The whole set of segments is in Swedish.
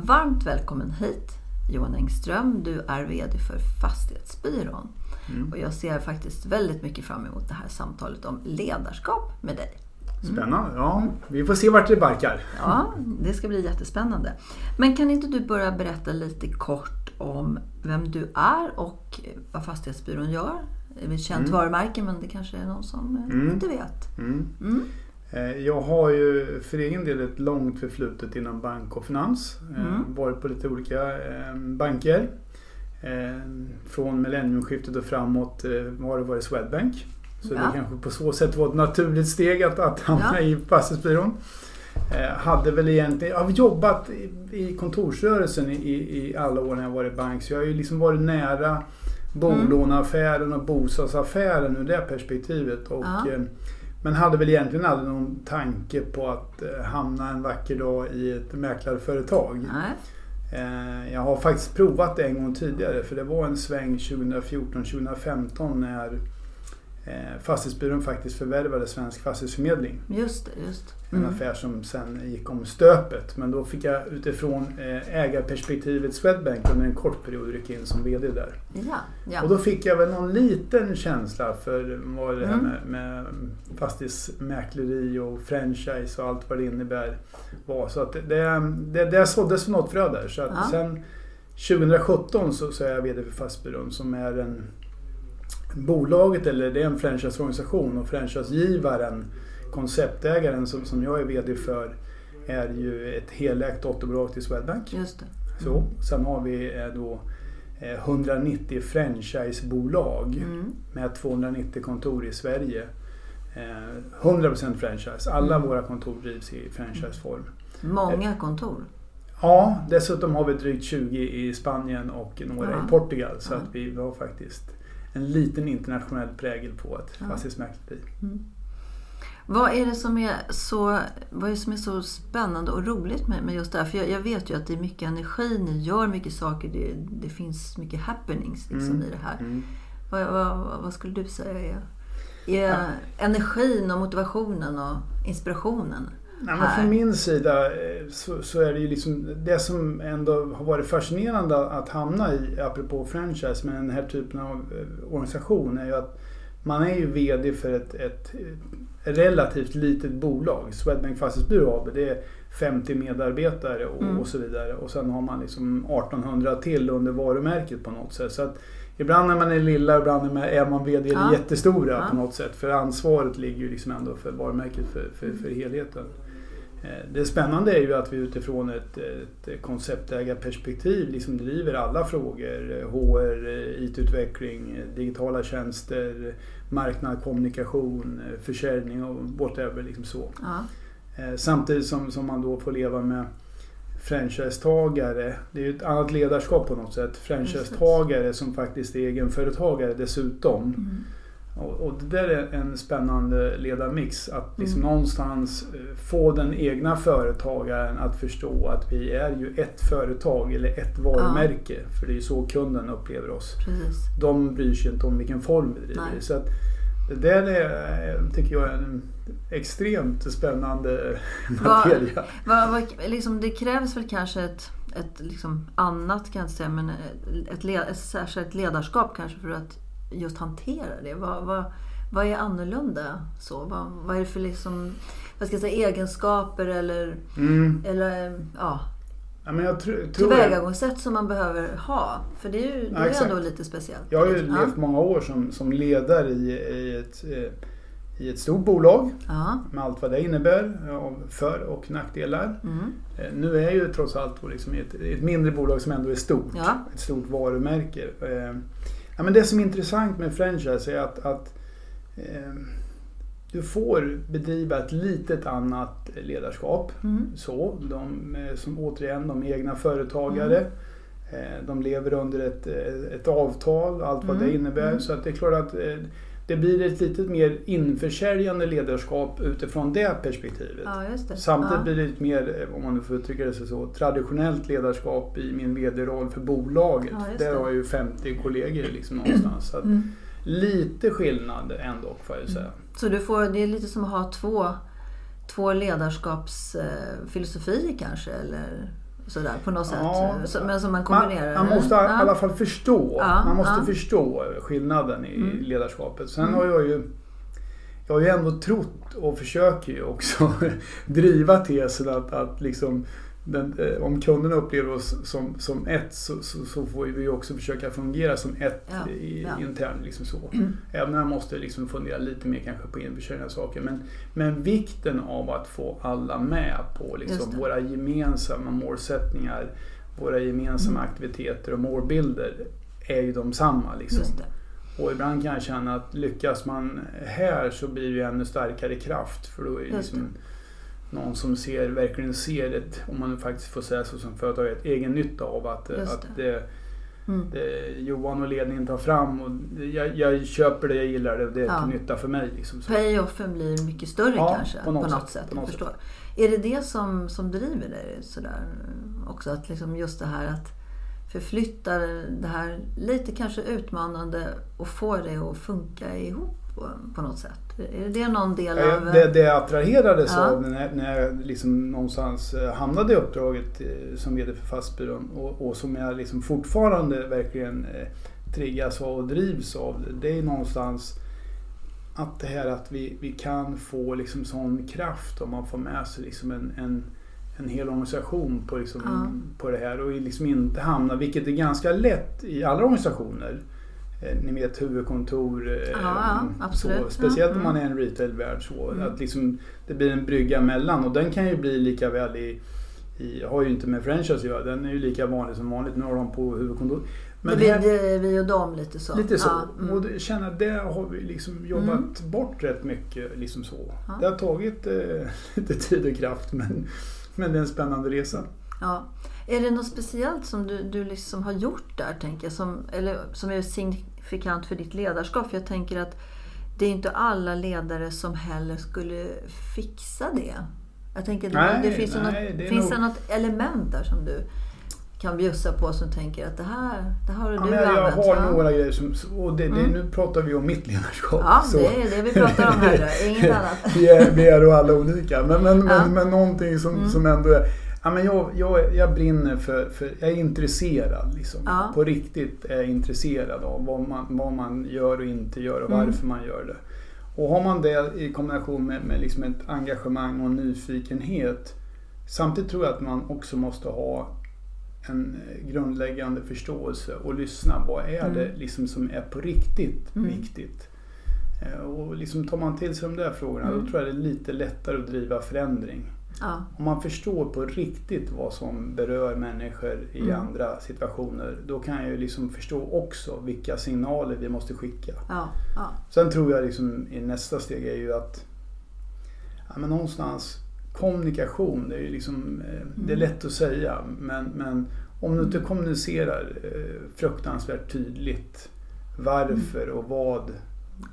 Varmt välkommen hit Johan Engström. Du är VD för Fastighetsbyrån. Mm. Och jag ser faktiskt väldigt mycket fram emot det här samtalet om ledarskap med dig. Mm. Spännande. Ja, vi får se vart det barkar. Ja, det ska bli jättespännande. Men kan inte du börja berätta lite kort om vem du är och vad Fastighetsbyrån gör? Det är ett känt mm. varumärke men det kanske är någon som mm. inte vet. Mm. mm. Eh, jag har ju för egen del ett långt förflutet inom bank och finans. Eh, mm. Varit på lite olika eh, banker. Från millenniumskiftet och framåt har det varit Swedbank. Så ja. det kanske på så sätt var ett naturligt steg att, att hamna ja. i fastighetsbyrån. hade väl egentligen, jag har jobbat i, i kontorsrörelsen i, i, alla år när jag varit bank. Så jag har ju liksom varit nära bolåneaffären och bostadsaffären ur det perspektivet. Och, ja. Men hade väl egentligen aldrig någon tanke på att eh, hamna en vacker dag i ett mäklarföretag. Nej. Eh, jag har faktiskt provat det en gång tidigare för det var en sväng 2014-2015 när Fastighetsbyrån faktiskt förvärvade Svensk Fastighetsförmedling. Just det, just. Mm. En affär som sen gick om stöpet. Men då fick jag utifrån eh, ägarperspektivet Swedbank under en kort period rycka in som VD där. Ja, ja. Och då fick jag väl någon liten känsla för vad det här mm. med, med fastighetsmäkleri och franchise och allt vad det innebär var. Så att det, det, det såddes något frö där. Så att ja. sen 2017 så, så är jag VD för Fastighetsbyrån som är en bolaget eller det är en franchiseorganisation och franchisegivaren, konceptägaren som, som jag är VD för, är ju ett helägt dotterbolag till Swedbank. Just det. Så, sen har vi eh, då 190 eh, franchisebolag mm. med 290 kontor i Sverige. 100% eh, franchise. Alla mm. våra kontor drivs i franchiseform. Många kontor? Ja, dessutom har vi drygt 20 i Spanien och några ja. i Portugal. Så ja. att vi har faktiskt en liten internationell prägel på ett ja. fastighetsmäkleri. Mm. Vad är det som är så, vad är det som är så spännande och roligt med, med just det här? För jag, jag, vet ju att det är mycket energi, ni gör mycket saker, det, det finns mycket happenings liksom mm. i det här. Mm. Vad, vad, vad, skulle du säga är, är ja. energin och motivationen och inspirationen? Nej, men från min sida eh, så, så, är det ju liksom det som ändå har varit fascinerande att hamna i, apropå franchise, med den här typen av eh, organisation är ju att man är ju VD för ett, ett, ett relativt litet bolag. Swedbank Fastighetsbyrå AB, det är 50 medarbetare och, mm. och, så vidare. Och sen har man liksom 1800 till under varumärket på något sätt. Så att Ibland när man är lilla, ibland är man VD ja. jättestora ja. på något sätt. För ansvaret ligger ju liksom ändå för varumärket, för, för, för helheten. Eh, det spännande är ju att vi utifrån ett, ett konceptägarperspektiv liksom driver alla frågor. HR, IT-utveckling, digitala tjänster, marknad, kommunikation, försäljning och whatever. Liksom så. Ja. Eh, samtidigt som, som man då får leva med franchisetagare. Det är ju ett annat ledarskap på något sätt. Franchisetagare som faktiskt är egenföretagare dessutom. Mm. Och, det där är en spännande ledarmix. Att liksom mm. någonstans eh, få den egna företagaren att förstå att vi är ju ett företag eller ett varumärke. Ja. För det är ju så kunden upplever oss. Precis. De bryr sig inte om vilken form vi driver Så att det där är, tycker jag är en extremt spännande materia. Va, va, liksom, det krävs väl kanske ett, ett liksom annat, kan jag säga, men ett, led, ett särskilt ledarskap kanske för att just hantera det? Vad, vad, vad är annorlunda? Så, vad, vad är det för liksom, vad ska jag säga, egenskaper eller, mm. eller ja, Ja, men jag tr- tillvägagångssätt som man behöver ha. För det är ju, det Ja, är exakt. ändå lite speciellt. Jag har ju Ja. levt många år som, som ledare i, i, ett, eh, i ett stort bolag Ja. med allt vad det innebär av för och nackdelar. Mm. Eh, Nu är jag ju trots allt liksom i ett, ett mindre bolag som ändå är stort. Ett stort varumärke. Ja, men det som är intressant med franchise är att, att eh, du får bedriva ett litet annat ledarskap. Mm. Så, de, eh, som återigen, de är egna företagare. Mm. Eh, De lever under ett, eh, ett avtal, allt vad Mm, det innebär. mm. Så att det är klart att eh, det blir ett lite mer införsäljande ledarskap utifrån det perspektivet. ja, det. Samtidigt ja. blir det ett mer, om man nu får uttrycka det så, traditionellt ledarskap i min VD-roll för bolaget. Ja, Där det. har jag ju 50 kollegor liksom någonstans. Så Mm. Lite skillnad ändå får jag ju säga. Så du får, det är lite som att ha två, två ledarskapsfilosofier kanske? Eller sådär på något Ja. sätt. Men som man Man, kombinerar? man eller? måste i Ja. alla fall förstå. Ja, man måste förstå skillnaden i Mm. ledarskapet. Sen Mm. har jag ju jag har ju ändå trott och försöker ju också driva tesen att, att liksom den, eh, om kunderna upplever oss som, som ett så, så, så får vi också försöka fungera som ett Ja, i, ja. internt. Liksom så. Mm. Även om jag måste liksom fundera lite mer kanske på av saker. Men, men vikten av att få alla med på liksom det. våra gemensamma målsättningar, våra gemensamma Mm. aktiviteter och målbilder är ju de samma. Liksom. Det. Och ibland kan jag känna att lyckas man här så blir det ännu starkare kraft. För då är det liksom någon som ser, verkligen ser ett, om man faktiskt får säga så som företag, ett egen nytta av att, Just att det. det, Mm. det Johan och ledningen tar fram. Och det- jag, jag köper det, jag gillar det och det är Ja. till nytta för mig. Liksom. Payoffen blir mycket större Ja, kanske på på något något, sätt, sätt. på något förstår. Är det det som, som driver dig sådär också? Att liksom just det här att förflytta det här lite kanske utmanande och få det att funka ihop på, på något sätt? Är det någon del Ja, av... Det, det jag attraherades Ja. av när, när jag liksom någonstans eh, hamnade i uppdraget eh, som VD för Fastbyrån och, och som jag liksom fortfarande verkligen eh, triggas av och drivs av. Det är någonstans att det här att vi, vi kan få liksom sån kraft om man får med sig liksom en, en, en hel organisation på, liksom, Ja. på det här och liksom inte hamna, vilket är ganska lätt i alla organisationer. Eh, Ni vet huvudkontor. eh, Ja, absolut. Så, speciellt Ja, om man är mm. en retailvärld. Så, Mm. att liksom, det blir en brygga mellan och den kan ju bli lika väl i, i har ju inte med franchise att göra. Den är ju lika vanlig som vanligt. Nu har de på huvudkontor. det Men blir här, det, vi och dem lite så. lite så. Ja, mm. Och det- att det har vi liksom jobbat bort rätt mycket. Liksom så. Ja. Det har tagit eh, lite tid och kraft men, men det är en spännande resa. Ja. Är det något speciellt som du, du liksom har gjort där, tänker jag, som, eller som är signifikant för ditt ledarskap? För jag tänker att det är inte alla ledare som heller skulle fixa det. Jag tänker att Nej, det finns, nej, något, det finns nog- något element där som du kan bjussa på som tänker att det här, det har du Ja, men jag använt. har ja. några grejer som, och det, det, Mm. nu pratar vi om mitt ledarskap. Ja, så. det är det vi pratar om här. Inget annat. vi, är, vi är då alla olika. Men, men, Ja. men, men någonting som, Mm. som ändå är... Ja, men jag, jag, jag brinner för, för... Jag är intresserad. Liksom. Ja. På riktigt är jag intresserad av vad man, vad man gör och inte gör och Mm. varför man gör det. Och har man det i kombination med, med liksom ett engagemang och en nyfikenhet. Samtidigt tror jag att man också måste ha en grundläggande förståelse och lyssna. Vad är Mm. det liksom som är på riktigt Mm. viktigt? Eh, Och liksom tar man till sig de där frågorna Mm. då tror jag det är lite lättare att driva förändring. Ja. Om man förstår på riktigt vad som berör människor i Mm. andra situationer då kan jag ju liksom förstå också vilka signaler vi måste skicka. Ja. Ja. Sen tror jag liksom i nästa steg är ju att ja, men någonstans kommunikation, det är liksom, eh, det är Mm. lätt att säga men, men om du inte kommunicerar eh, fruktansvärt tydligt varför och vad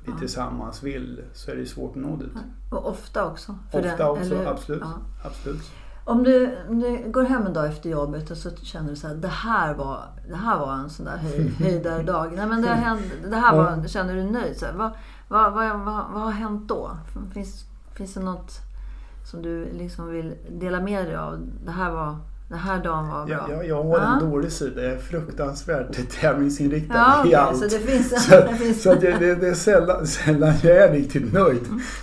vi tillsammans vill så är det svårt att nå dit. Och ofta också. Ofta den, också, eller absolut. Ja. absolut. Om du, om du går hem en dag efter jobbet och så känner du så här, det här var, det här var en sån där höj, höjdardag. Nej, men det, hänt, det här var, känner du nöjd? Så här, vad, vad, vad, vad, vad har hänt då? Finns, finns det något som du liksom vill dela med dig av? Det här var, Den här dagen var bra. Jag, jag, jag har en dålig sida. Jag är fruktansvärt tävlingsinriktad Ja, i okej, allt. så det finns... Så, det finns så det, det är sällan, sällan jag är riktigt nöjd.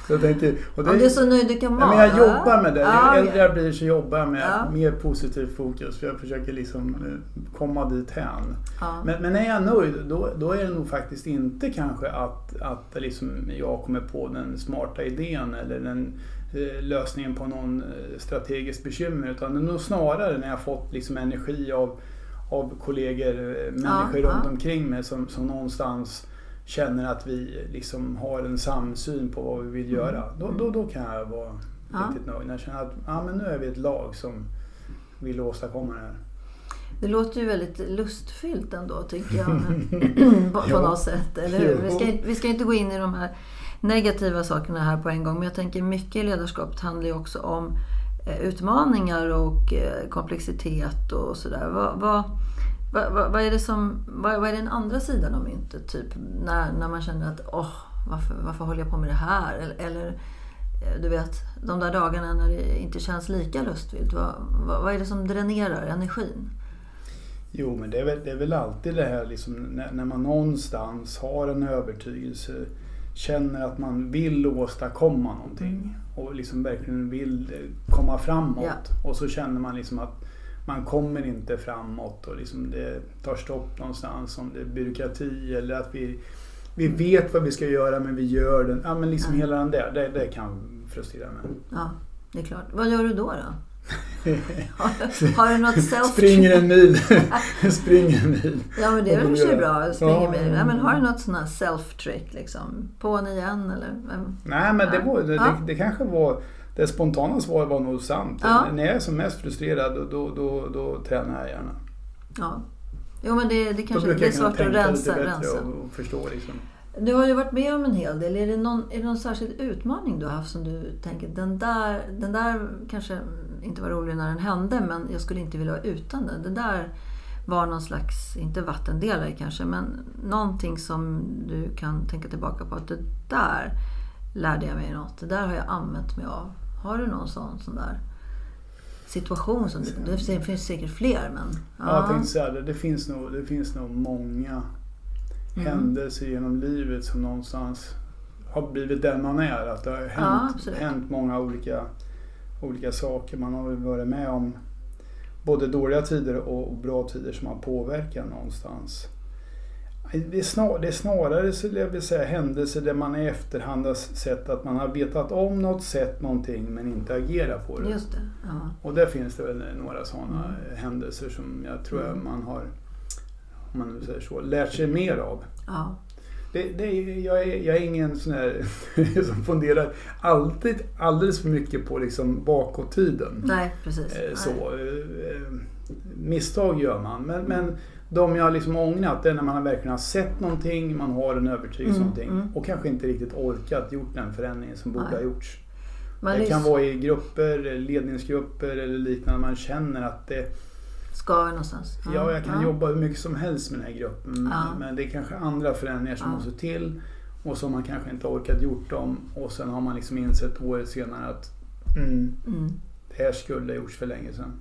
Så jag tänker, och det, Om du är så nöjd du kan vara. men jag jobbar med det. Ja, Ju äldre jag blir så jobbar jag med Ja. mer positivt fokus. För jag försöker liksom eh, komma dit hän. Ja. Men, men är jag nöjd då, då är det nog faktiskt inte kanske att, att liksom jag kommer på den smarta idén eller den lösningen på någon eh, strategisk bekymmer. Utan det är nog snarare när jag fått liksom energi av, av kollegor, eh, människor ja. runt omkring mig som, som någonstans känner att vi liksom har en samsyn på vad vi vill göra. Då, då, då kan jag vara Mm. Ja. riktigt nöjd. När jag känner att ja, men nu är vi ett lag som vill åstadkomma det här. Det låter ju väldigt lustfyllt ändå tycker jag. på, på Ja. något sätt, eller hur? Vi ska, vi ska inte gå in i de här negativa sakerna här på en gång. Men jag tänker mycket i ledarskapet handlar ju också om eh, utmaningar och eh, komplexitet och sådär. Vad, vad, vad, vad, vad är det som, vad, vad är den andra sidan av myntet? Typ när, när man känner att åh, varför, varför håller jag på med det här? Eller, eller eh, du vet, de där dagarna när det inte känns lika lustfyllt. Vad, vad, vad är det som dränerar energin? Jo, men det är väl, det är väl alltid det här liksom, när, när man någonstans har en övertygelse, känner att man vill åstadkomma någonting och liksom verkligen vill komma framåt. Ja. Och så känner man liksom att man kommer inte framåt och liksom det tar stopp någonstans. Om det är byråkrati eller att vi, vi vet vad vi ska göra men vi gör det. Ja, men liksom Ja. hela den där, det, det kan frustrera mig. Ja, det är klart. Vad gör du då? då? Har, har du något self Springer en mil. Springer en mil. Ja men det är väl i bra. Springer Ja. Ja, men har du något sånt här self-trick liksom? På en igen eller? Nej men det, var, det, Ja. det, kanske var det spontana svaret var nog sant. När jag är som mest frustrerad då, då, då, då tränar jag gärna. Ja. Jo men det, det kanske det är svårt att rensa. rensa. och, och förstå liksom. Du har ju varit med om en hel del. Är det någon, är det någon särskild utmaning du har haft som du tänker den där, den där kanske inte var rolig när den hände men jag skulle inte vilja vara utan den. Det där var någon slags, inte vattendelare kanske, men någonting som du kan tänka tillbaka på att det där lärde jag mig något. Det där har jag använt mig av. Har du någon sån, sån där situation? Som, du- det finns säkert fler men... Ja. Jag tänkte säga det, det finns nog, det finns nog många Mm. händelser genom livet som någonstans har blivit den man är. Att det har Ja, hänt, absolut. hänt många olika, olika saker. Man har väl varit med om både dåliga tider och bra tider som har påverkat någonstans. Det är, snar, det är snarare så jag vill säga, händelser där man i efterhand har sett att man har vetat om något, sett någonting men inte agerat på det. Just det. Ja. Och där finns det väl några sådana Mm. händelser som jag tror Mm. man har, om man nu säger så, lärt sig mer av. ja. Det, det, jag, är, jag är ingen sån här som funderar alltid alldeles för mycket på liksom bakåttiden. Nej, precis. Eh, Nej. Så, eh, eh, misstag gör man. Men, men de jag har liksom ångrat det är när man verkligen har sett någonting, man har en övertygelse Mm, någonting mm. och kanske inte riktigt orkat gjort den förändringen som borde Nej. ha gjorts. Man det kan vara i grupper, ledningsgrupper eller liknande. Man känner att det, ska någonstans. ja, jag kan ja. jobba hur mycket som helst med den här gruppen. Ja. Men det är kanske andra förändringar som Ja. måste till och som man kanske inte orkat gjort dem. Och sen har man liksom insett året senare att mm, Mm. det här skulle ha gjorts för länge sedan.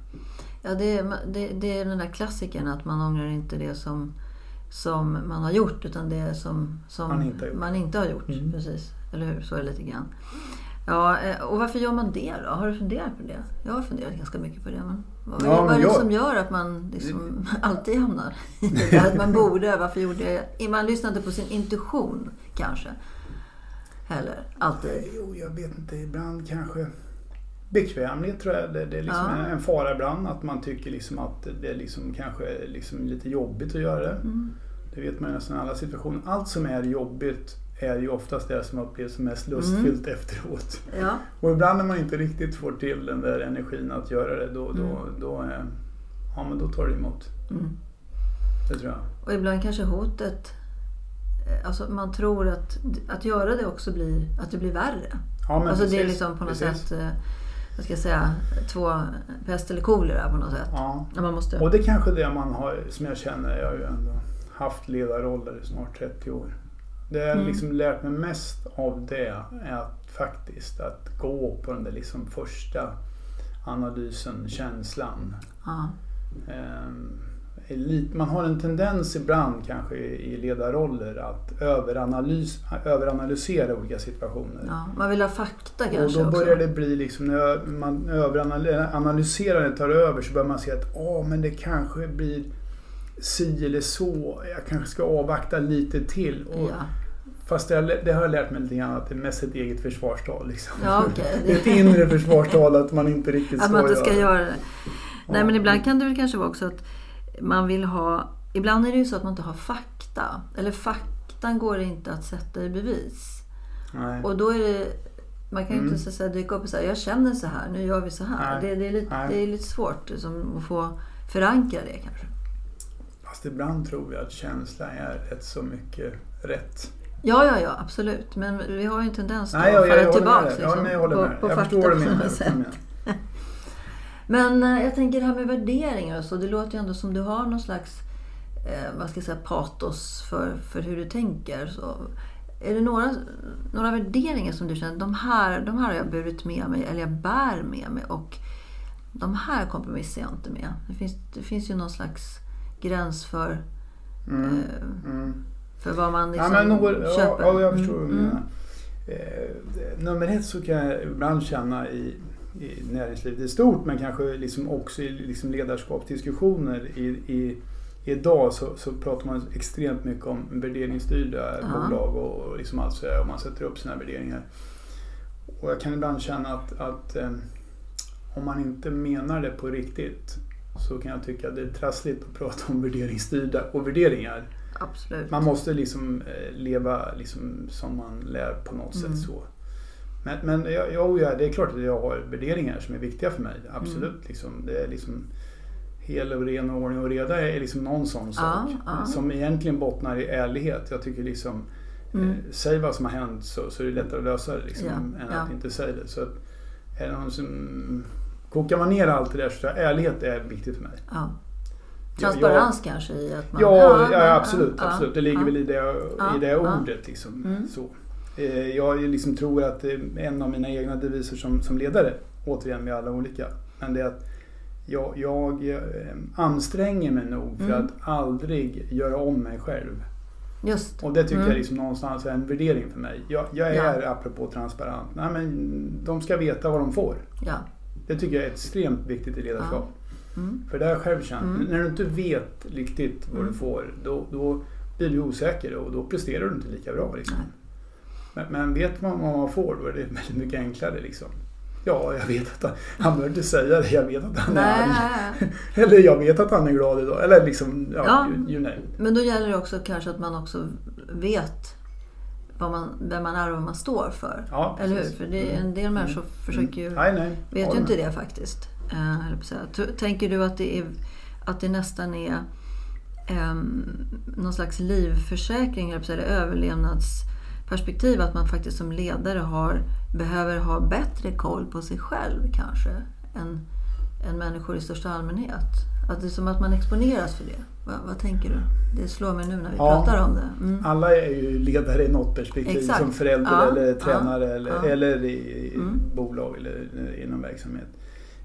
Ja, det, är- det, det är den där klassikern att man ångrar inte det som, som man har gjort utan det som, som Man inte har gjort. man inte har gjort. Mm. Precis. Eller hur? Så är det lite grann. Ja, eh, och varför gör man det då? Har du funderat på det? Jag har funderat ganska mycket på det. Men vad, Ja, vad är det jag- som gör att man liksom alltid hamnar i det där? Att man borde, varför gjorde jag... Man lyssnar inte på sin intuition kanske. Heller. Alltid. Jo, jag vet inte. Ibland kanske bekvämlighet tror jag. Det, det är liksom Ja. en, en fara ibland. Att man tycker liksom att det är liksom kanske är liksom lite jobbigt att göra det. Mm. Det vet man ju nästan i alla situationer. Allt som är jobbigt är ju oftast det som upplevs som mest lustfyllt efteråt. Ja. Och ibland när man inte riktigt får till den där energin att göra det, då, då, Mm. då, eh, ja, men då tar det emot. Mm. Det tror jag. Och ibland kanske hotet, eh, alltså man tror att, att göra det också blir, att det blir värre. Ja, men alltså det är precis, liksom på något precis. sätt, eh, vad ska jag säga, två pest eller kolera på något sätt. Ja. Ja, Man måste, Och det är kanske det man har, som jag känner, jag har ju ändå haft ledarroller i snart 30 år. Det jag Mm. liksom lärt mig mest av det är att faktiskt att gå på den där liksom första analysen, känslan. Ja. Lite- Man har en tendens ibland kanske i ledarroller att överanalys, överanalysera olika situationer. Ja. Man vill ha fakta Och kanske då också. börjar det bli liksom, när man överanalyserar det tar över så börjar man se att åh, men det kanske blir si eller så. Jag kanske ska avvakta lite till. Och, Ja, Fast det, det har jag lärt mig lite grann att det är mest ett eget försvarstal. Liksom. ja okej. Det är ett inre försvarstal att man inte riktigt Att ska, man inte ska göra det. Nej, men ibland kan det väl kanske vara också att man vill ha... Ibland är det ju så att man inte har fakta. Eller faktan går inte att sätta i bevis. Nej. Och då är det... Man kan ju Mm. inte så säga, dyka upp och säga jag känner så här, nu gör vi så här. Det, det, är lite, det är lite svårt liksom, att få förankra det kanske. Fast ibland tror jag att känsla är rätt så mycket rätt. Ja, ja, ja, absolut. Men vi har ju en tendens Nej, att falla tillbaka dig. Ja, jag håller på, med. på jag fakta förstår på något sätt. Men eh, jag tänker det här med värderingar och så. Det låter ju ändå som du har någon slags eh, vad ska jag säga, patos för, för hur du tänker. Så, är det några, några värderingar som du känner, de här, de här har jag burit med mig, eller jag bär med mig och de här kompromissar jag inte med. Det finns, det finns ju någon slags gräns för, Mm. eh, Mm. för vad man Ja, liksom men något, ja, köper. ja, jag förstår vad du Mm, menar. Eh, nummer ett så kan jag ibland känna i, i näringslivet i stort men kanske liksom också i liksom ledarskapsdiskussioner. I, i, idag så, så pratar man extremt mycket om värderingsstyrda Ja. bolag och, och liksom allt sådär, och man sätter upp sina värderingar. Och jag kan ibland känna att, att eh, om man inte menar det på riktigt så kan jag tycka att det är trassligt att prata om värderingsstyrda och värderingar. Absolut. Man måste liksom eh, leva liksom som man lär på något Mm. sätt så. Men, men ja, ja, ja, det är klart att jag har värderingar som är viktiga för mig. Absolut. Mm. Liksom, det är liksom hel och ren och ordning och reda är liksom någon sån sak. ja. Som egentligen bottnar i ärlighet. Jag tycker liksom Mm. eh, Säg vad som har hänt så, så är det lättare att lösa det liksom, Ja, än ja. att inte säga det. Så att, är det någon som, kokar man ner allt det där så jag ärlighet är viktigt för mig. Ja. Jag- Transparens kanske i att man... Ja, ja, ja, absolut. ja, absolut. Det ligger ja. väl i det, Ja, i det ja. ordet. Liksom. Mm. Så. Eh, Jag liksom tror att är en av mina egna deviser som, som ledare, återigen med alla olika, men det är att jag, jag eh, anstränger mig nog för Mm. att aldrig göra om mig själv. Just. Och det tycker Mm. jag liksom någonstans är en värdering för mig. Jag, jag Ja. är, apropå transparent, nej men de ska veta vad de får. Ja. Det tycker jag är extremt viktigt i ledarskap. Mm. För det har jag själv känt. Mm. När du inte vet riktigt vad Mm. du får, då, då blir du osäker och då presterar du inte lika bra. Liksom. Men, men vet man vad man får, då är det väldigt mycket enklare. Liksom. Ja, jag vet att han, han behöver inte säga det. Jag vet att han är arg. Eller jag vet att han är glad idag. Eller liksom, ja, Ja. You, you it. Men då gäller det också kanske att man också vet vad man, vem man är och vad man står för. Ja, Eller hur? För det en del människor försöker ju, Nej, nej. vet ju inte det faktiskt. Eh, Tänker du att det, är, att det nästan är um, någon slags livförsäkring, eller överlevnadsperspektiv? Att man faktiskt som ledare har, behöver ha bättre koll på sig själv kanske än, än människor i största allmänhet? Att det är som att man exponeras för det. Vad, vad tänker du? Det slår mig nu när vi Ja. pratar om det. Mm. Alla är ju ledare i något perspektiv. Exakt. Som förälder Ja, eller tränare eller, ja. eller i, i Mm. bolag eller inom verksamhet.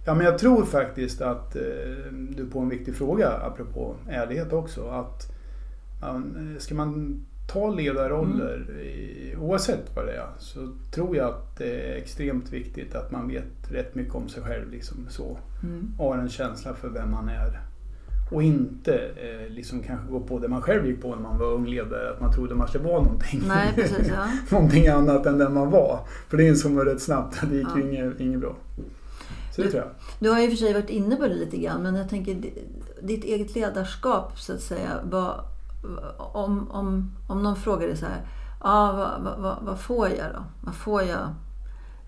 Ja, men jag tror faktiskt att eh, du på en viktig fråga apropå ärlighet också. Att man, ska man ta ledarroller Mm. oavsett vad det är så tror jag att det är extremt viktigt att man vet rätt mycket om sig själv. Liksom, så. Mm. Och har en känsla för vem man är. Och inte eh, liksom kanske gå på det man själv gick på när man var ung ledare. Att man trodde man skulle vara någonting, Nej, precis. Ja. någonting annat än den man var. För det insåg man rätt snabbt att det gick Ja. ju inget, inget bra. Så det Du- tror jag. Du har ju för sig varit inne på det lite grann, men jag tänker di- ditt eget ledarskap så att säga. Vad, om, om, om någon frågar dig så här, ah, vad, vad, vad, vad får jag då? Vad får jag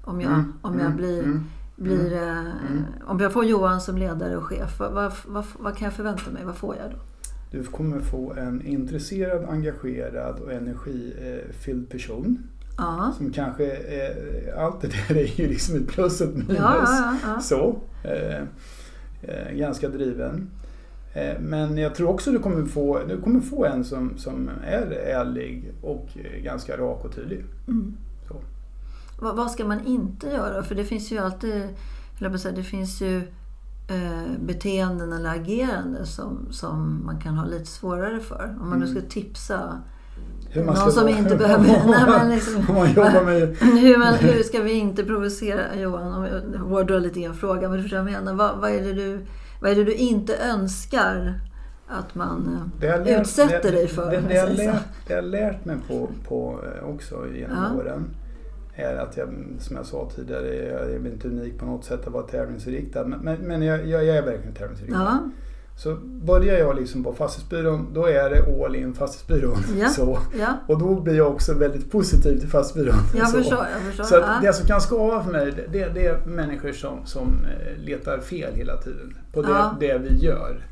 om jag, Mm, om jag mm, blir, mm. Blir eh, mm. om jag får Johan som ledare och chef? Vad, vad, vad, vad kan jag förvänta mig? Vad får jag då? Du kommer få en intresserad, engagerad och energifylld person. Ja, Som kanske, eh, allt det där är ju liksom ett plus och ett minus. ja, ja. Så. Eh, eh, ganska driven. Eh, men jag tror också du kommer få, du kommer få en som, som är ärlig och eh, ganska rak och tydlig. Mm. Vad, ska man inte göra? För det finns ju alltid det finns ju eh, beteenden eller agerande som, som man kan ha lite svårare för. Om man nu Mm. ska tipsa Hur man någon som inte behöver... nej, men liksom, med... hur, man, hur ska vi inte provocera Johan? Om jag hårdrar lite grann frågan. Men du förstår vad jag menar. Vad, vad, är det du, vad är det du inte önskar att man eh, Det lärt- utsätter det- dig för? Det, om det, jag lärt, det jag lärt mig på, på eh, också genom Ja. åren är att jag, som jag sa tidigare, jag är inte unik på något sätt att vara tävlingsinriktad. Men, men, men jag, jag, jag är verkligen tävlingsinriktad. Ja, Så börjar jag liksom på fastighetsbyrån, då är det all in fastighetsbyrån. Ja. Så. ja. Och då blir jag också väldigt positiv till fastighetsbyrån. Jag Så. förstår. Jag förstår. Så ja. det som kan skava för mig, det, det är människor som, som eh, letar fel hela tiden. På det, det vi gör.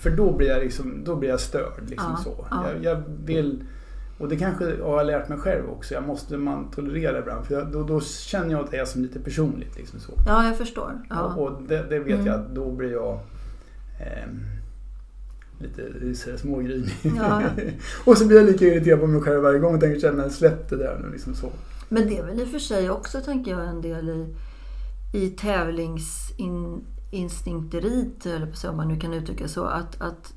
För då blir jag, liksom, då blir jag störd. Liksom så. ja. Jag, jag vill, och det kanske har jag lärt mig själv också. Jag måste man tolerera ibland. För då, då känner jag att det är som lite personligt. Liksom så. ja, jag förstår. Ja. Och, och det, det vet Mm. jag att då blir jag ehm, lite smågrinig. Ja. och så blir jag lika irriterad på mig själv varje gång och tänker känna släpp det där nu. Liksom så. Men det är väl i och för sig också, tänker jag, en del i, i tävlingsinstinkteriet, eller på så, om man nu kan uttrycka så, att, att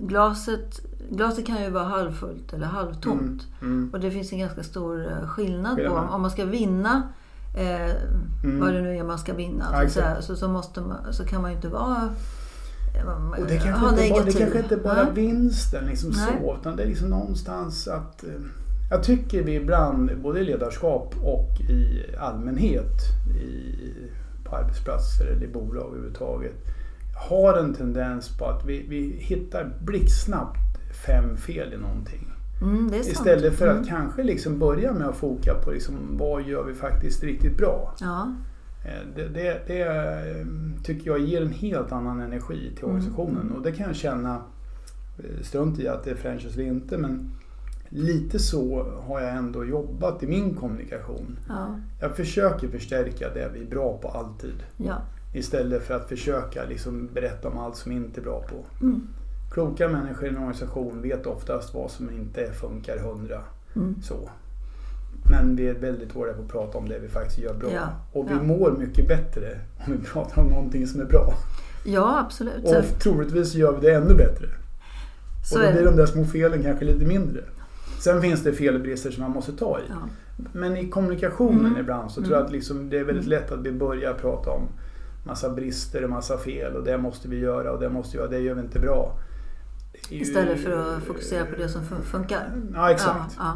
glaset, glaset kan ju vara halvfullt eller halvtomt. Mm, mm. Och det finns en ganska stor eh, skillnad på om, man ska vinna eh, Mm. vad det nu är man ska vinna. Ja, så, så, så, måste man, så kan man ju inte vara eh, Och det kanske, ha inte bara, det kanske inte bara Nej. vinsten liksom Nej. så, utan det är liksom någonstans att... eh, Jag tycker vi ibland, både i ledarskap och i allmänhet, i, på arbetsplatser eller i bolag överhuvudtaget, har en tendens på att vi, vi hittar blixtsnabbt fem fel i någonting. Mm. Istället för att Mm. kanske liksom börja med att foka på liksom, vad gör vi faktiskt riktigt bra. Ja, Eh, Det, det, det eh, tycker jag ger en helt annan energi till Mm. organisationen och det kan jag känna, eh, strunt i att det är franchise eller inte, men lite så har jag ändå jobbat i min kommunikation. ja, Jag försöker förstärka det vi är bra på alltid. ja. Istället för att försöka liksom berätta om allt som vi inte är bra på. Mm. Kloka människor i en organisation vet oftast vad som inte funkar hundra. Mm. Så. Men vi är väldigt dåliga på att prata om det vi faktiskt gör bra. Ja, Och vi mår mycket bättre om vi pratar om någonting som är bra. ja absolut. Och troligtvis gör vi det ännu bättre. så och då blir de där små felen kanske lite mindre. Sen finns det fel och brister som man måste ta i. Ja. Men i kommunikationen Mm. ibland så Mm. tror jag att liksom det är väldigt Mm. lätt att vi börjar prata om massa brister och massa fel och det måste vi göra och det måste vi göra, det gör vi inte bra. Ju- Istället för att fokusera på det som fun- funkar. Ja, exakt. Ja,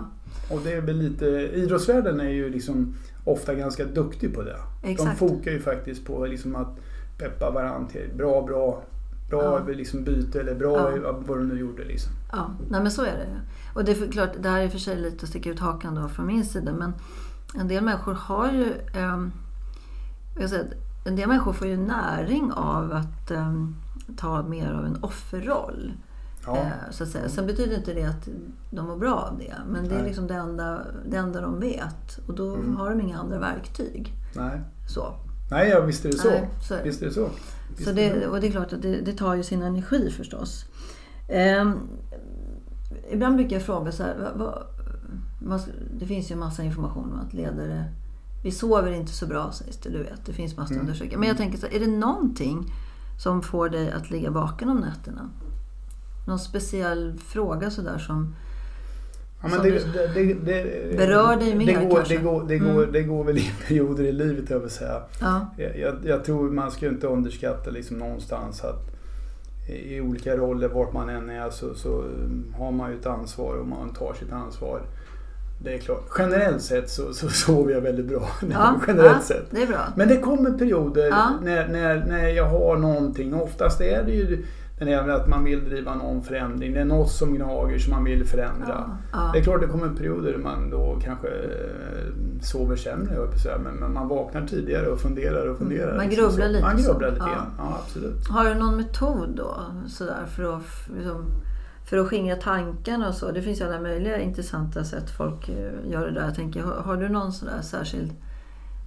Och det är väl lite, idrottsvärlden är ju liksom ofta ganska duktig på det. Exakt. De fokar ju faktiskt på liksom att peppa varandra till bra, bra, bra Ja. liksom byte eller bra Ja. vad du nu gjorde. Liksom. ja. Nej men så är det. Och det är klart, det här är för sig lite att sticka ut hakan då från min sida. Men en del människor har ju... jag säger, att en del människor får ju näring av att ehm, ta mer av en offerroll. Ja. Eh, så att säga. Sen betyder inte det att de mår bra av det. Men det är Nej. liksom det enda, det enda de vet. Och då Mm. har de inga andra verktyg. Nej. Så. Nej, ja, visst är det så. Nej, så är det. Visst är det så. Visst Så det, och det är klart att det, det tar ju sin energi förstås. Ehm, ibland brukar jag fråga så här, vad, vad, vad, det finns ju massa information om att ledare, vi sover inte så bra sägs det, du vet. Det finns massa Mm. undersökningar. Men jag tänker så här, är det någonting som får dig att ligga vaken om nätterna? Någon speciell fråga sådär som... Ja, men det, det, det, Berör dig mer, det går, kanske? det, går, det, går, Mm. det går väl i perioder i livet, jag vill säga. Ja, Jag, jag, tror man ska inte underskatta liksom någonstans att i olika roller, vart man än är, så, så um, har man ju ett ansvar och man tar sitt ansvar. Det är klart. Generellt sett så, så sover jag väldigt bra. ja, Generellt ja, sett. det är bra. Men det kommer perioder Ja. när, när, när jag har någonting. Oftast är det ju här med att man vill driva någon förändring. Det är något som gnager som man vill förändra. Ja, ja. Det är klart det kommer perioder där man då kanske eh, sover sämre, men, men man vaknar tidigare och funderar och funderar. Mm, man liksom grubblar lite Man grubblar lite Ja. Ja, absolut. Har du någon metod då sådär för att, liksom, för att skingra tankarna och så? Det finns ju alla möjliga intressanta sätt folk eh, gör det där. Jag tänker, har, har du någon sådär särskild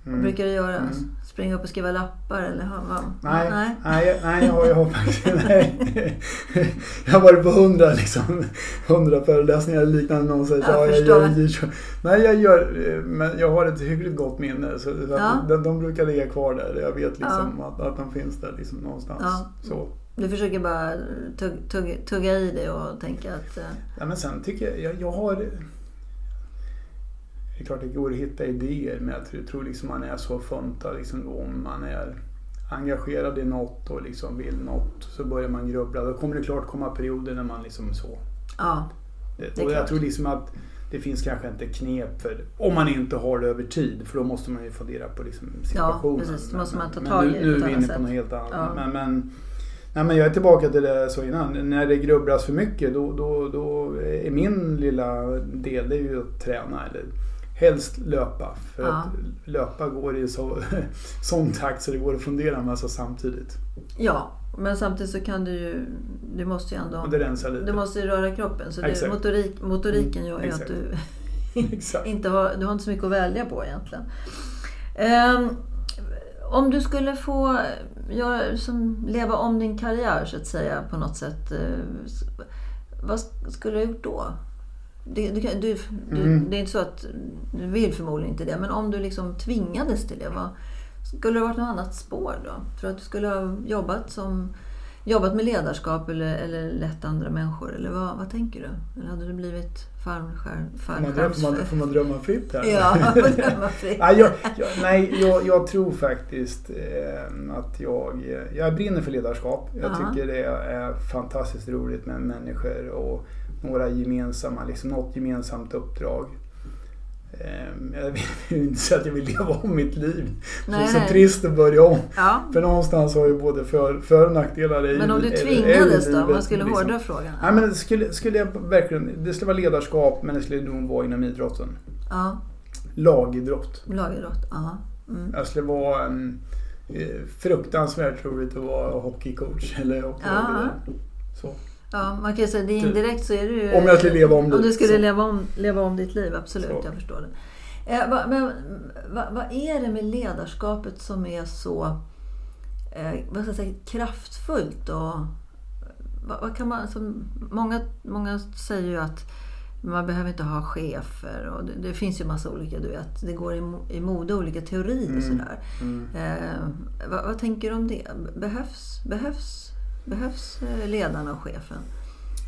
Vad brukar du göra? Springa upp och skriva lappar eller vad? Nej, nej. nej, nej jag, jag har faktiskt... Nej. Jag har varit på hundra liksom, hundra föreläsningar eller liknande. Någon säger Jag ja, jag gör, jag, nej, jag gör... eh, Men jag har ett hyggligt gott minne. Så, så Ja. de, de brukar ligga kvar där. Jag vet liksom att, att de finns där liksom någonstans. Ja. Så. Du försöker bara tugg, tugg, tugga i dig och tänka att... eh, Ja, men sen tycker jag, jag, jag har... Det är klart det går att hitta idéer men jag tror, tror liksom man är så funtad liksom om man är engagerad i något och liksom vill något så börjar man grubbla. Då kommer det klart komma perioder när man liksom så. Ja, Det, och jag klart. tror liksom att det finns kanske inte knep för om man inte har det över tid för då måste man ju fundera på liksom situationen. precis. Då måste man ta tag i det nu, är vi inne på något helt annat. Ja. Men, men, nej, men jag är tillbaka till det jag sa innan. När det grubblas för mycket då, då, då är min lilla del det är ju att träna. Eller helst löpa. För Ja. att löpa går i så, sån takt så det går att fundera en massa samtidigt. ja, men samtidigt så kan du ju... Du måste ju ändå... Du måste ju röra kroppen. Så Exakt. motorik, motoriken Mm, gör ju att exakt. du inte har, du har inte så mycket att välja på egentligen. Ehm, om du skulle få göra, som, leva om din karriär så att säga på något sätt. eh, vad skulle du ha gjort då? Det, du, du, du, Mm. det är inte så att du vill förmodligen inte det. Men om du liksom tvingades till det. Vad, skulle det varit något annat spår då? Du att du skulle ha jobbat som Jobbat med ledarskap eller, eller lett andra människor? Eller vad, vad tänker du? Eller hade du blivit fallskärm, Får man, drömma, får, man, får man drömma fritt här? Ja, man får drömma fritt. Nej, jag, jag, nej jag, jag tror faktiskt eh, att jag, jag brinner för ledarskap. Jag Ja. tycker det är fantastiskt roligt med människor och några gemensamma, liksom något gemensamt uppdrag. Eh, jag vill inte säga att jag vill leva om mitt liv. det är Nej, så nej. trist att börja om. Ja. För någonstans har ju både för, för och nackdelar. i- Men om du tvingades då? Om man skulle liksom. hårdra frågan. Nej, men det skulle, skulle jag verkligen, det skulle vara ledarskap men det skulle nog vara inom idrotten. Ja, Lagidrott. lagidrott. Ja. Mm. Jag skulle vara en eh, fruktansvärt roligt att vara hockeycoach eller hockeyledare. Så. Ja, man kan ju säga det indirekt så är det ju... Om jag skulle leva om Om du skulle så. leva om, leva om ditt liv, absolut. Så. Jag förstår det. Eh, va, men vad vad är det med ledarskapet som är så eh, vad ska jag säga, kraftfullt? Och, vad, vad kan man, alltså, många, många säger ju att man behöver inte ha chefer och det, det finns ju massa olika, du vet, det går i, i mode olika teorier och Mm. sådär. Mm. Eh, vad, vad tänker du om det? Behövs, behövs, behövs eh, ledarna och chefen?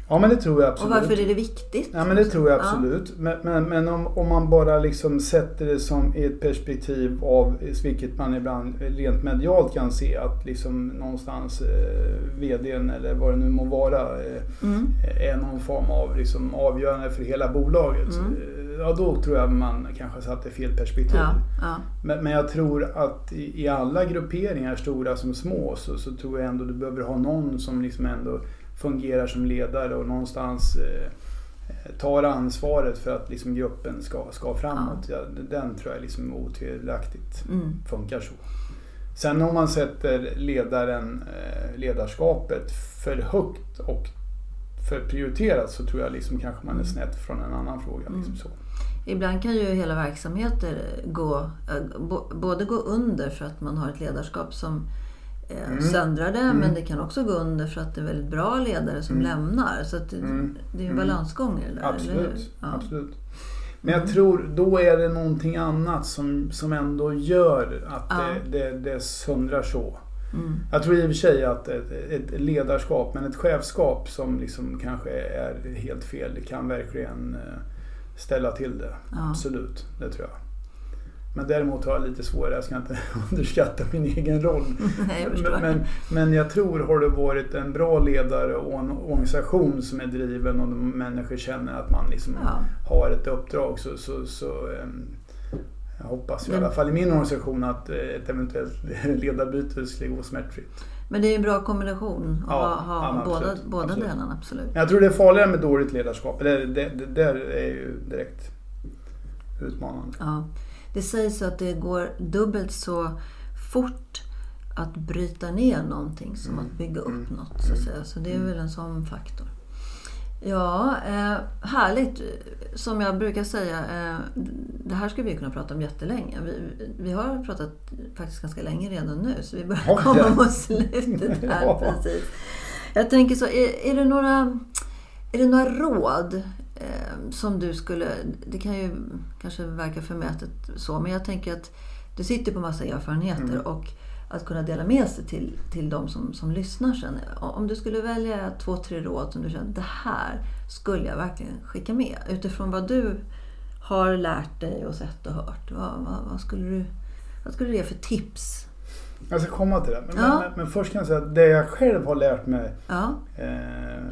Ja men det tror jag Och absolut. varför är det viktigt? Ja men det tror jag Ja. absolut. Men, men, men om, om man bara liksom sätter det som i ett perspektiv av, vilket man ibland rent medialt kan se, att liksom någonstans eh, VDn eller vad det nu må vara eh, Mm. är någon form av liksom avgörande för hela bolaget. Mm. Ja då tror jag man kanske satte fel perspektiv. Ja, ja. Men, men jag tror att i, i alla grupperingar, stora som små, så, så tror jag ändå du behöver ha någon som liksom ändå fungerar som ledare och någonstans eh, tar ansvaret för att liksom gruppen ska, ska framåt. Ja. den tror jag liksom otvivelaktigt Mm. funkar så. Sen om man sätter ledaren, eh, ledarskapet för högt och för prioriterat så tror jag liksom kanske man är snett från en annan fråga. Liksom så. Ibland kan ju hela verksamheter gå, eh, både gå under för att man har ett ledarskap som eh, Mm. söndrar det, Mm. men det kan också gå under för att det är väldigt bra ledare som Mm. lämnar. Så det, Mm. det är en Mm. balansgång i det där? Absolut. Ja. absolut. Men jag tror då är det någonting annat som, som ändå gör att Ja. det, det, det söndrar så. Mm. Jag tror i och för sig att ett, ett ledarskap, men ett chefskap som liksom kanske är helt fel, det kan verkligen eh, ställa till det. Ja. Absolut, det tror jag. Men däremot har jag lite svårare, jag ska inte underskatta min egen roll. Nej, jag. Men, men, jag tror har du varit en bra ledare och en organisation som är driven och människor känner att man liksom Ja. har ett uppdrag så, så, så ehm, jag hoppas i alla fall i min organisation att ett eventuellt ledarbyte skulle gå smärtfritt. Men det är en bra kombination att Ja, ha, ha båda, absolut, båda absolut. delarna. Absolut. Jag tror det är farligare med dåligt ledarskap. Det, det, det där är ju direkt utmanande. Ja. Det sägs att det går dubbelt så fort att bryta ner någonting som Mm. att bygga upp Mm. något. Så, att Mm. säga. så det är Mm. väl en sån faktor. Ja, eh, härligt. Som jag brukar säga, eh, det här skulle vi kunna prata om jättelänge. Vi, vi har pratat faktiskt ganska länge redan nu, så vi börjar Oj, komma ja. mot slutet här. Ja. Precis. Jag tänker så, är, är, det några, är det några råd eh, som du skulle... Det kan ju kanske verka förmätet så, men jag tänker att du sitter på massa erfarenheter Mm. och att kunna dela med sig till, till de som, som lyssnar sen. Om du skulle välja två, tre råd som du känner det här skulle jag verkligen skicka med. Utifrån vad du har lärt dig och sett och hört. Vad, vad, vad, skulle, du, vad skulle du ge för tips? Jag ska komma till det. Men, Ja. men, men först kan jag säga att det jag själv har lärt mig Ja, eh,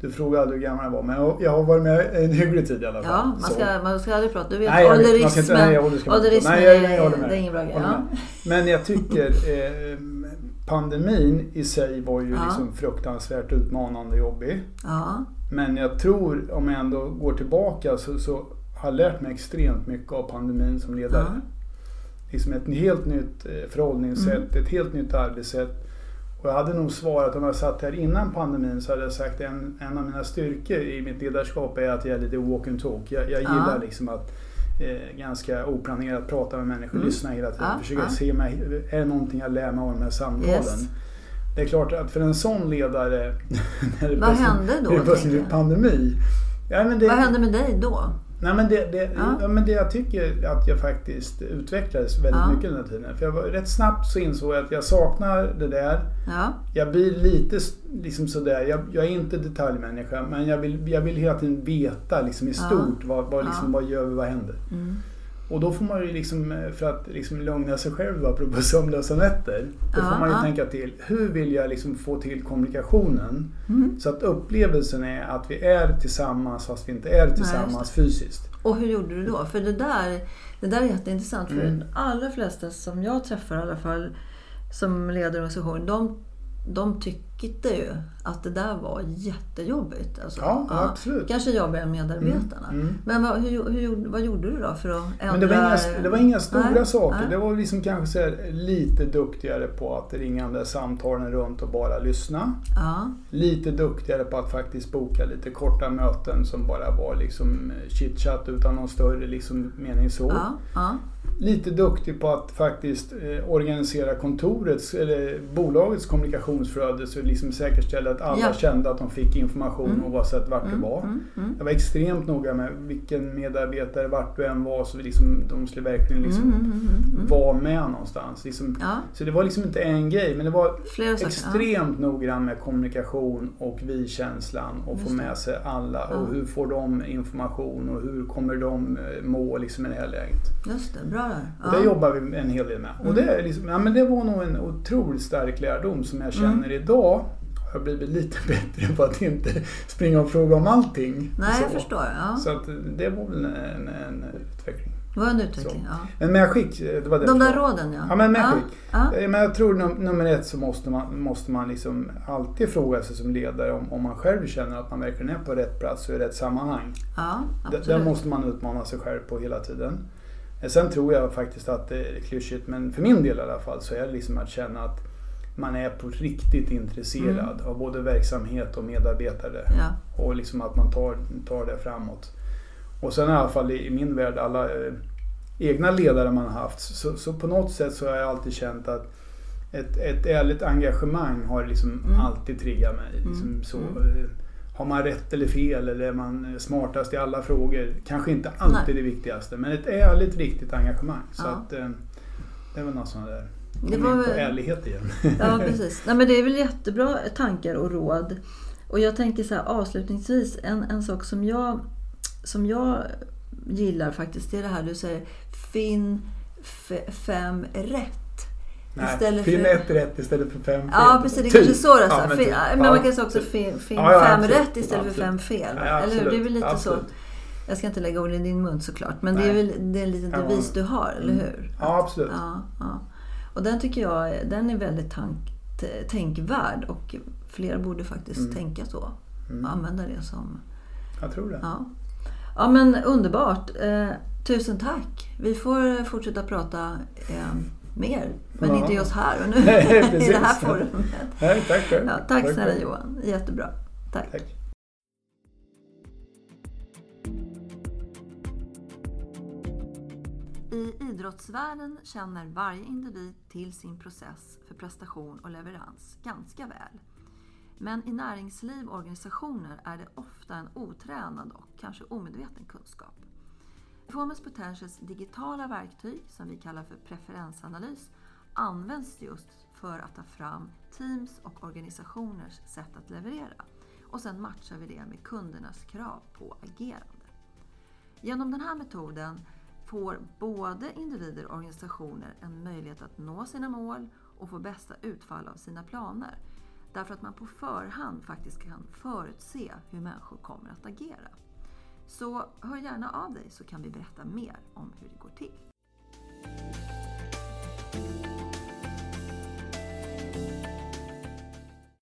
Du frågade aldrig hur gammal jag var, men jag, har varit med en hygglig tid i alla fall. ja man, Så. ska, man ska aldrig prata. Du vet, ålderismen. är, med. det är ingen bra grej. Ja. Men jag tycker eh, pandemin i sig var ju Ja. liksom fruktansvärt utmanande och jobbig. Ja, Men jag tror, om jag ändå går tillbaka, så, så har jag lärt mig extremt mycket av pandemin som ledare. Ja. Liksom ett helt nytt eh, förhållningssätt, Mm. ett helt nytt arbetssätt. Och jag hade nog svarat, om jag satt här innan pandemin, så hade jag sagt en, en av mina styrkor i mitt ledarskap är att jag är lite walk and talk. Jag, jag Ja. gillar liksom att eh, ganska oplanerat prata med människor, Mm. lyssna hela tiden, Ja, försöka ja. se mig, är det någonting jag lär mig av de här samtalen? Yes. Det är klart att för en sån ledare, när det Vad plötsligt- hände då, när det plötsligt pandemi. Ja, det, Vad hände med dig då? Nej, men det, det, Ja. men det jag tycker att jag faktiskt utvecklades väldigt Ja. mycket den här tiden. För jag var, rätt snabbt så insåg jag att jag saknar det där. Ja, Jag blir lite liksom sådär, jag, jag är inte detaljmänniska men jag vill, jag vill hela tiden veta liksom i stort vad, vad, liksom, vad gör vi, vad händer. mm. Och då får man ju liksom, eh, för att liksom lugna sig själv apropå sömnlösa nätter. Då får man ju tänka till, hur vill jag liksom få till kommunikationen? Mm. Så att upplevelsen är att vi är tillsammans fast vi inte är tillsammans fysiskt. Och hur gjorde du då? För det där, det där är jätteintressant. För Mm. de allra flesta som jag träffar i alla fall som leder organisation, de, de tyckte ju att det där var jättejobbigt. Alltså, Ja, absolut. Kanske jobbigare än medarbetarna. Mm, mm. Men vad, hur, hur, gjorde- vad gjorde du då för att ändra? Men det var inga, det var inga stora Nej, saker. nej. Det var liksom kanske här, lite duktigare på att ringa de där samtalen runt och bara lyssna. Ja, Lite duktigare på att faktiskt boka lite korta möten som bara var liksom chitchat utan någon större liksom mening så. ja, ja. Lite duktig på att faktiskt eh, organisera kontorets eller bolagets kommunikationsflöde så liksom säkerställa att alla Ja. kände att de fick information Mm. oavsett vart Mm, det var. mm, mm. Jag var extremt noga med vilken medarbetare, vart du än var, så liksom, de skulle verkligen liksom Mm, mm, mm, vara med någonstans. Liksom, Ja, Så det var liksom inte en grej, men det var flera extremt noggrann med kommunikation och vi-känslan och få Just det. med sig alla. Ja. Och hur får de information och hur kommer de eh, må liksom i det här läget. Ja, just det. Bra. Och det jobbar vi en hel del med. Mm. Och det, är liksom, ja, men det var nog en otroligt stark lärdom som jag känner Mm. idag. Har jag blivit lite bättre på att inte springa och fråga om allting. Nej, Så. jag förstår. Ja. Så att det var väl en, en, utveckling. Det var en utveckling. Så. Ja. Men medskick, det var det De där råden, ja. Ja, men ja. medskick. Ja. Eh, Men jag tror num nummer ett så måste man, måste man liksom alltid fråga sig som ledare om, om man själv känner att man verkligen är på rätt plats och i rätt sammanhang. ja, absolut. Där måste man utmana sig själv på hela tiden. Sen tror jag faktiskt att det är klyschigt, men för min del i alla fall så är det liksom att känna att man är på riktigt intresserad av både verksamhet och medarbetare. Mm. Ja. Och liksom att man tar, tar det framåt. Och sen i alla fall i, i min värld, alla eh, egna ledare man har haft, så, så på något sätt så har jag alltid känt att ett, ett ärligt engagemang har liksom Mm. alltid triggat mig. Liksom Mm. så, Mm. eh, har man rätt eller fel eller är man smartast i alla frågor? Kanske inte alltid det viktigaste, men ett ärligt, riktigt engagemang. Så Ja. att, eh, det är väl något sånt där. Det var väl- ärlighet igen. Ja, precis. Nej, men det är väl jättebra tankar och råd. Och jag tänker så här avslutningsvis, en, en sak som jag, som jag gillar faktiskt, det är det här du säger, finn fem rätt. Nej, Istället för- ett rätt istället för fem fel. Ja, precis. Det är Typ. kanske är så det är. Ja, men typ. men Ja. man kan säga också fin, fin Ja, ja, fem absolut. rätt istället för fem fel. Ja, Eller hur? Det är väl lite Absolut. så. Jag ska inte lägga ord i din mun såklart, men det är Nej. väl det är en liten Ja. devis du har, eller Mm. hur? Ja, absolut. Ja, ja. Och den tycker jag den är väldigt tank, tänkvärd och fler borde faktiskt Mm. tänka så. Mm. Och använda det som... Jag tror det. Ja, ja men underbart. Eh, tusen tack. Vi får fortsätta prata eh, mer. Men ja. inte just här och nu Nej, i det här forumet. Nej, tack. Ja, tack, tack snälla Johan. Jättebra. tack. tack. I idrottsvärlden känner varje individ till sin process för prestation och leverans ganska väl. Men i näringsliv och organisationer är det ofta en otränad och kanske omedveten kunskap. Performance Potentials digitala verktyg, som vi kallar för preferensanalys, används just för att ta fram teams och organisationers sätt att leverera. Och sen matchar vi det med kundernas krav på agerande. Genom den här metoden får både individer och organisationer en möjlighet att nå sina mål och få bästa utfall av sina planer. Därför att man på förhand faktiskt kan förutse hur människor kommer att agera. Så hör gärna av dig så kan vi berätta mer om hur det går till.